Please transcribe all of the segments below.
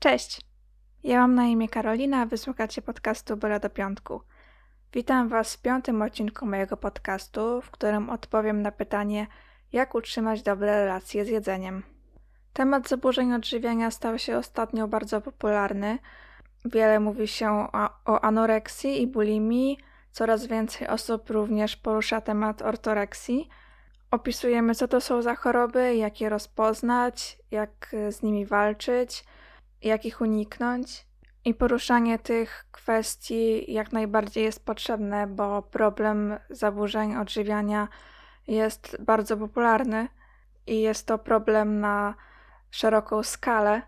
Cześć! Ja mam na imię Karolina, a wysłuchacie podcastu Byle do Piątku. Witam Was w piątym odcinku mojego podcastu, w którym odpowiem na pytanie, jak utrzymać dobre relacje z jedzeniem. Temat zaburzeń odżywiania stał się ostatnio bardzo popularny. Wiele mówi się o, o anoreksji i bulimii, coraz więcej osób również porusza temat ortoreksji. Opisujemy, co to są za choroby, jak je rozpoznać, jak z nimi walczyć – jak ich uniknąć. I poruszanie tych kwestii jak najbardziej jest potrzebne, bo problem zaburzeń odżywiania jest bardzo popularny i jest to problem na szeroką skalę.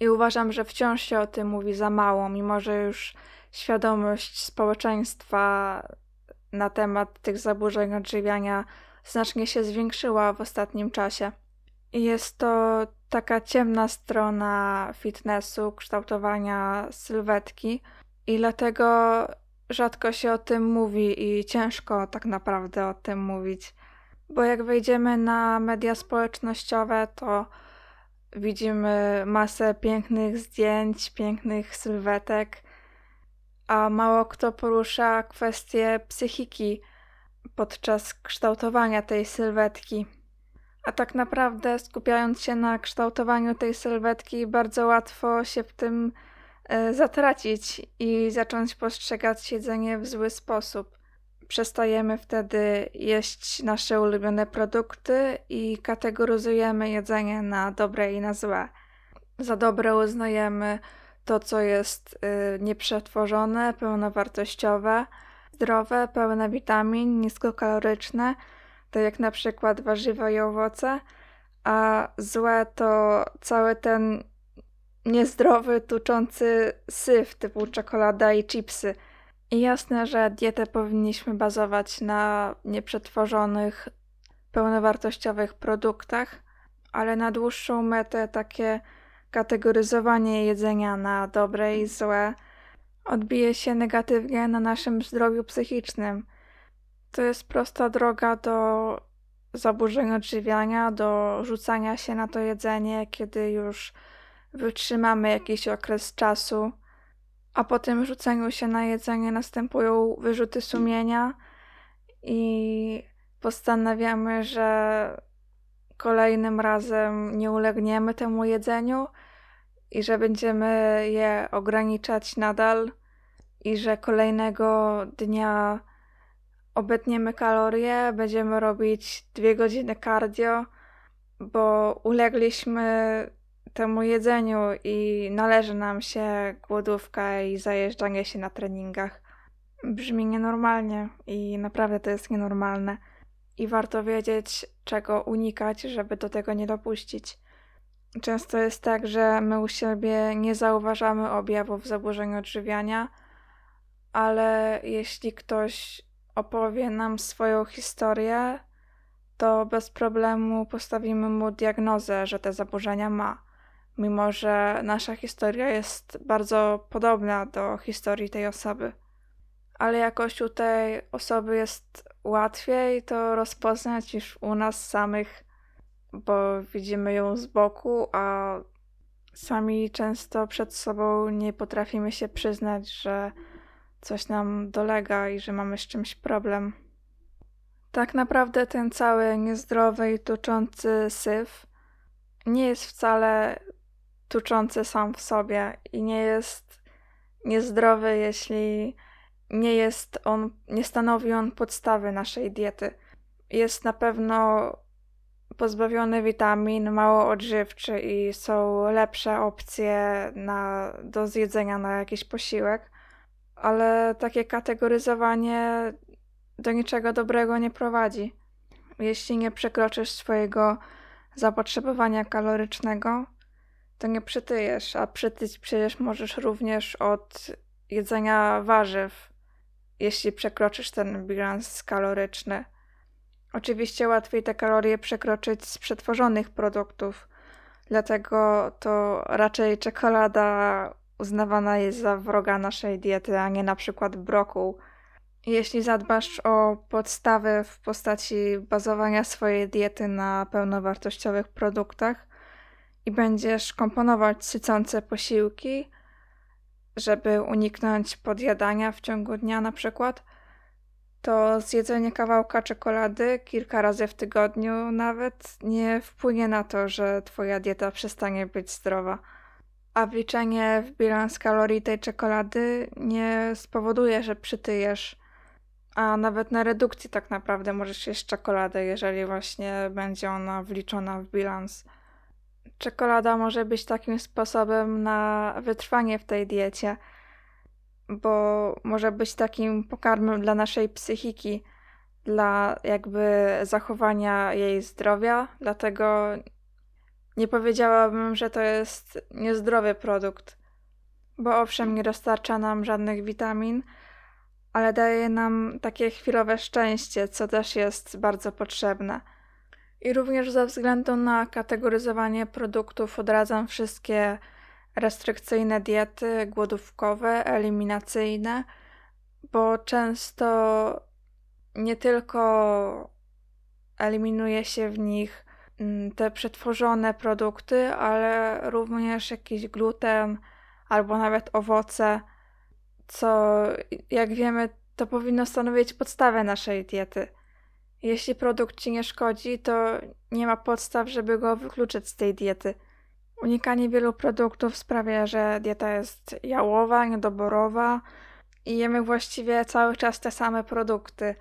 I uważam, że wciąż się o tym mówi za mało, mimo że już świadomość społeczeństwa na temat tych zaburzeń odżywiania znacznie się zwiększyła w ostatnim czasie. Jest to taka ciemna strona fitnessu, kształtowania sylwetki i dlatego rzadko się o tym mówi i ciężko tak naprawdę o tym mówić. Bo jak wejdziemy na media społecznościowe, to widzimy masę pięknych zdjęć, pięknych sylwetek, a mało kto porusza kwestie psychiki podczas kształtowania tej sylwetki. A tak naprawdę skupiając się na kształtowaniu tej sylwetki, bardzo łatwo się w tym e, zatracić i zacząć postrzegać jedzenie w zły sposób. Przestajemy wtedy jeść nasze ulubione produkty i kategoryzujemy jedzenie na dobre i na złe. Za dobre uznajemy to, co jest y, nieprzetworzone, pełnowartościowe, zdrowe, pełne witamin, niskokaloryczne – to jak na przykład warzywa i owoce, a złe to cały ten niezdrowy, tuczący syf typu czekolada i chipsy. I jasne, że dietę powinniśmy bazować na nieprzetworzonych, pełnowartościowych produktach, ale na dłuższą metę takie kategoryzowanie jedzenia na dobre i złe odbije się negatywnie na naszym zdrowiu psychicznym to jest prosta droga do zaburzeń odżywiania, do rzucania się na to jedzenie, kiedy już wytrzymamy jakiś okres czasu, a po tym rzuceniu się na jedzenie następują wyrzuty sumienia i postanawiamy, że kolejnym razem nie ulegniemy temu jedzeniu i że będziemy je ograniczać nadal i że kolejnego dnia obetniemy kalorie, będziemy robić dwie godziny cardio, bo ulegliśmy temu jedzeniu i należy nam się głodówka i zajeżdżanie się na treningach. Brzmi nienormalnie i naprawdę to jest nienormalne. I warto wiedzieć, czego unikać, żeby do tego nie dopuścić. Często jest tak, że my u siebie nie zauważamy objawów zaburzeń odżywiania, ale jeśli ktoś opowie nam swoją historię, to bez problemu postawimy mu diagnozę, że te zaburzenia ma, mimo że nasza historia jest bardzo podobna do historii tej osoby. Ale jakoś u tej osoby jest łatwiej to rozpoznać niż u nas samych, bo widzimy ją z boku, a sami często przed sobą nie potrafimy się przyznać, że coś nam dolega i że mamy z czymś problem. Tak naprawdę ten cały niezdrowy i tuczący syf nie jest wcale tuczący sam w sobie i nie jest niezdrowy, jeśli nie jest on, nie stanowi on podstawy naszej diety. Jest na pewno pozbawiony witamin, mało odżywczy i są lepsze opcje na, do zjedzenia na jakiś posiłek ale takie kategoryzowanie do niczego dobrego nie prowadzi. Jeśli nie przekroczysz swojego zapotrzebowania kalorycznego, to nie przytyjesz, a przytyć przecież możesz również od jedzenia warzyw, jeśli przekroczysz ten bilans kaloryczny. Oczywiście łatwiej te kalorie przekroczyć z przetworzonych produktów, dlatego to raczej czekolada uznawana jest za wroga naszej diety, a nie na przykład brokuł. Jeśli zadbasz o podstawy w postaci bazowania swojej diety na pełnowartościowych produktach i będziesz komponować sycące posiłki, żeby uniknąć podjadania w ciągu dnia na przykład, to zjedzenie kawałka czekolady kilka razy w tygodniu nawet nie wpłynie na to, że twoja dieta przestanie być zdrowa. A wliczenie w bilans kalorii tej czekolady nie spowoduje, że przytyjesz. A nawet na redukcji tak naprawdę możesz jeść czekoladę, jeżeli właśnie będzie ona wliczona w bilans. Czekolada może być takim sposobem na wytrwanie w tej diecie, bo może być takim pokarmem dla naszej psychiki, dla jakby zachowania jej zdrowia, dlatego nie powiedziałabym, że to jest niezdrowy produkt, bo owszem, nie dostarcza nam żadnych witamin, ale daje nam takie chwilowe szczęście, co też jest bardzo potrzebne. I również ze względu na kategoryzowanie produktów odradzam wszystkie restrykcyjne diety, głodówkowe, eliminacyjne, bo często nie tylko eliminuje się w nich te przetworzone produkty, ale również jakiś gluten albo nawet owoce, co jak wiemy, to powinno stanowić podstawę naszej diety. Jeśli produkt ci nie szkodzi, to nie ma podstaw, żeby go wykluczyć z tej diety. Unikanie wielu produktów sprawia, że dieta jest jałowa, niedoborowa i jemy właściwie cały czas te same produkty.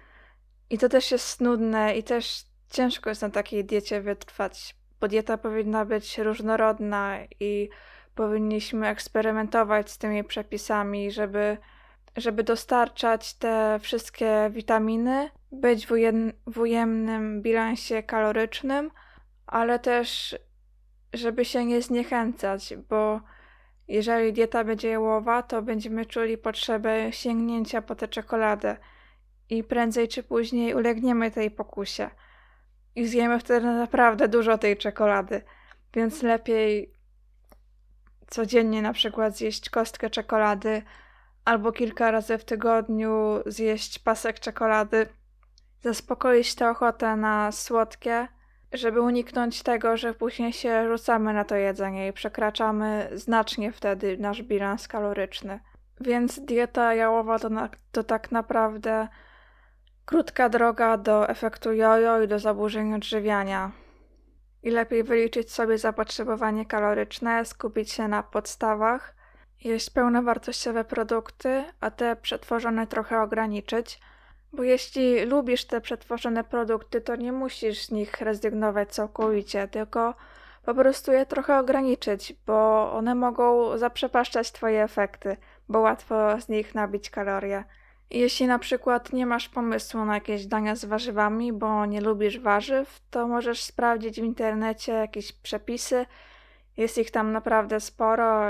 I to też jest nudne i też ciężko jest na takiej diecie wytrwać, bo dieta powinna być różnorodna i powinniśmy eksperymentować z tymi przepisami, żeby, żeby dostarczać te wszystkie witaminy, być w, ujem, w ujemnym bilansie kalorycznym, ale też żeby się nie zniechęcać, bo jeżeli dieta będzie jałowa, to będziemy czuli potrzebę sięgnięcia po tę czekoladę i prędzej czy później ulegniemy tej pokusie. I zjemy wtedy naprawdę dużo tej czekolady, więc lepiej codziennie na przykład zjeść kostkę czekolady albo kilka razy w tygodniu zjeść pasek czekolady, zaspokoić tę ochotę na słodkie żeby uniknąć tego, że później się rzucamy na to jedzenie i przekraczamy znacznie wtedy nasz bilans kaloryczny. Więc dieta jałowa to, na, to tak naprawdę krótka droga do efektu jojo i do zaburzeń odżywiania. I lepiej wyliczyć sobie zapotrzebowanie kaloryczne, skupić się na podstawach, jeść pełnowartościowe produkty, a te przetworzone trochę ograniczyć – bo jeśli lubisz te przetworzone produkty, to nie musisz z nich rezygnować całkowicie, tylko po prostu je trochę ograniczyć, bo one mogą zaprzepaszczać Twoje efekty, bo łatwo z nich nabić kalorie. Jeśli na przykład nie masz pomysłu na jakieś dania z warzywami, bo nie lubisz warzyw, to możesz sprawdzić w internecie jakieś przepisy. Jest ich tam naprawdę sporo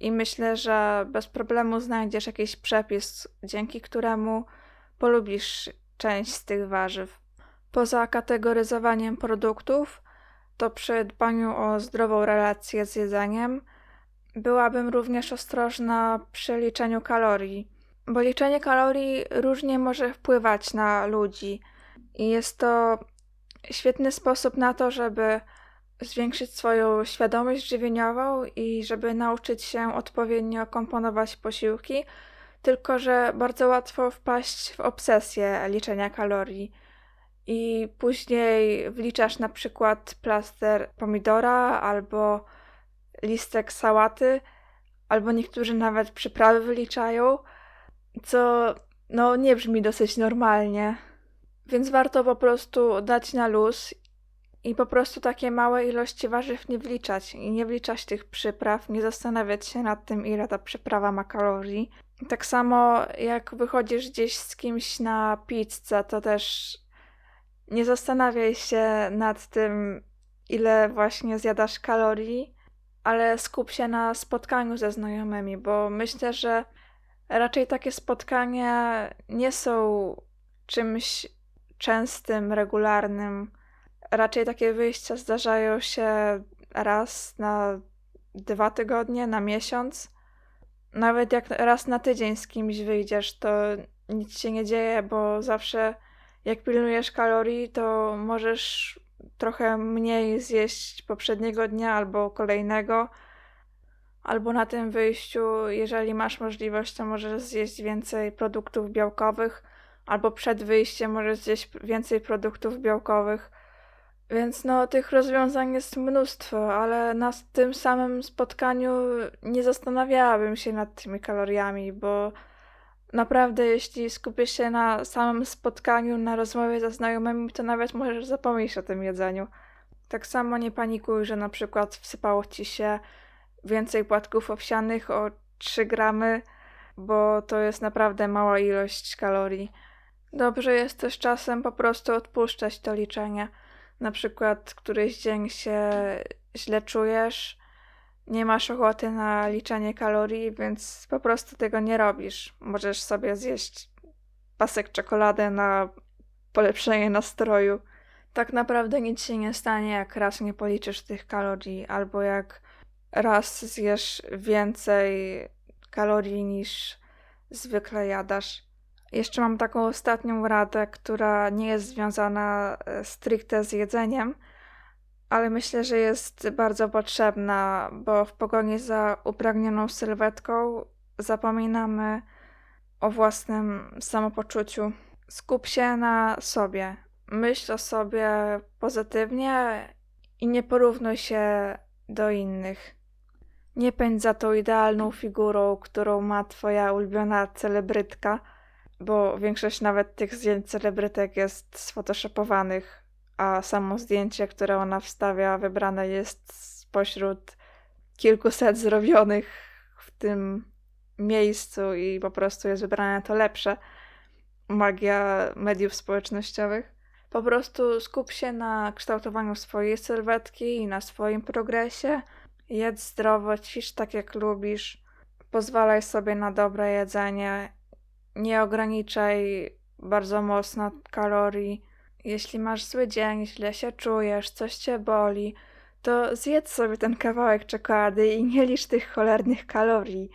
i myślę, że bez problemu znajdziesz jakiś przepis, dzięki któremu polubisz część z tych warzyw. Poza kategoryzowaniem produktów, to przy dbaniu o zdrową relację z jedzeniem, byłabym również ostrożna przy liczeniu kalorii, bo liczenie kalorii różnie może wpływać na ludzi i jest to świetny sposób na to, żeby zwiększyć swoją świadomość żywieniową i żeby nauczyć się odpowiednio komponować posiłki, tylko że bardzo łatwo wpaść w obsesję liczenia kalorii. I później wliczasz na przykład plaster pomidora albo listek sałaty, albo niektórzy nawet przyprawy wyliczają, co no nie brzmi dosyć normalnie. Więc warto po prostu dać na luz i po prostu takie małe ilości warzyw nie wliczać i nie wliczać tych przypraw, nie zastanawiać się nad tym, ile ta przyprawa ma kalorii. Tak samo jak wychodzisz gdzieś z kimś na pizzę, to też nie zastanawiaj się nad tym, ile właśnie zjadasz kalorii, ale skup się na spotkaniu ze znajomymi, bo myślę, że raczej takie spotkania nie są czymś częstym, regularnym. Raczej takie wyjścia zdarzają się raz na dwa tygodnie, na miesiąc nawet jak raz na tydzień z kimś wyjdziesz, to nic się nie dzieje, bo zawsze jak pilnujesz kalorii, to możesz trochę mniej zjeść poprzedniego dnia albo kolejnego, albo na tym wyjściu, jeżeli masz możliwość, to możesz zjeść więcej produktów białkowych, albo przed wyjściem możesz zjeść więcej produktów białkowych. Więc no, tych rozwiązań jest mnóstwo, ale na tym samym spotkaniu nie zastanawiałabym się nad tymi kaloriami, bo naprawdę, jeśli skupisz się na samym spotkaniu, na rozmowie ze znajomymi, to nawet możesz zapomnieć o tym jedzeniu. Tak samo nie panikuj, że na przykład wsypało ci się więcej płatków owsianych o 3 gramy, bo to jest naprawdę mała ilość kalorii. Dobrze jest też czasem po prostu odpuszczać to liczenie. Na przykład któryś dzień się źle czujesz, nie masz ochoty na liczenie kalorii, więc po prostu tego nie robisz. Możesz sobie zjeść pasek czekolady na polepszenie nastroju. Tak naprawdę nic się nie stanie, jak raz nie policzysz tych kalorii, albo jak raz zjesz więcej kalorii niż zwykle jadasz. Jeszcze mam taką ostatnią radę, która nie jest związana e, stricte z jedzeniem, ale myślę, że jest bardzo potrzebna, bo w pogoni za upragnioną sylwetką zapominamy o własnym samopoczuciu. Skup się na sobie. Myśl o sobie pozytywnie i nie porównuj się do innych. Nie pędź za tą idealną figurą, którą ma twoja ulubiona celebrytka, bo większość nawet tych zdjęć celebrytek jest sfotoshopowanych, a samo zdjęcie, które ona wstawia, wybrane jest spośród kilkuset zrobionych w tym miejscu i po prostu jest wybrane to lepsze. Magia mediów społecznościowych. Po prostu skup się na kształtowaniu swojej sylwetki i na swoim progresie Jedz zdrowo, ćwicz tak jak lubisz. Pozwalaj sobie na dobre jedzenie. Nie ograniczaj bardzo mocno kalorii. Jeśli masz zły dzień, źle się czujesz, coś cię boli, to zjedz sobie ten kawałek czekolady i nie licz tych cholernych kalorii.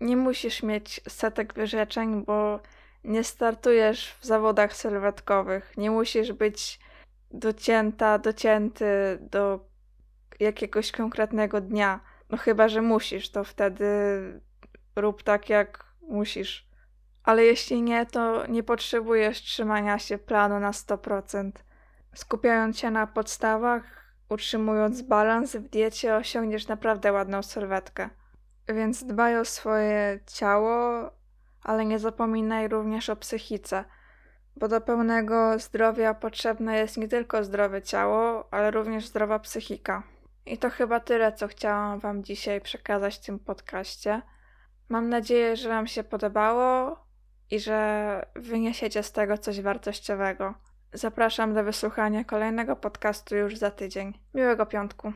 Nie musisz mieć setek wyrzeczeń, bo nie startujesz w zawodach sylwetkowych. Nie musisz być docięta, docięty do jakiegoś konkretnego dnia. No chyba, że musisz, to wtedy rób tak, jak musisz. Ale jeśli nie, to nie potrzebujesz trzymania się planu na 100%. Skupiając się na podstawach, utrzymując balans w diecie, osiągniesz naprawdę ładną sylwetkę. Więc dbaj o swoje ciało, ale nie zapominaj również o psychice, bo do pełnego zdrowia potrzebne jest nie tylko zdrowe ciało, ale również zdrowa psychika. I to chyba tyle, co chciałam Wam dzisiaj przekazać w tym podcaście. Mam nadzieję, że Wam się podobało i że wyniesiecie z tego coś wartościowego. Zapraszam do wysłuchania kolejnego podcastu już za tydzień. Miłego piątku.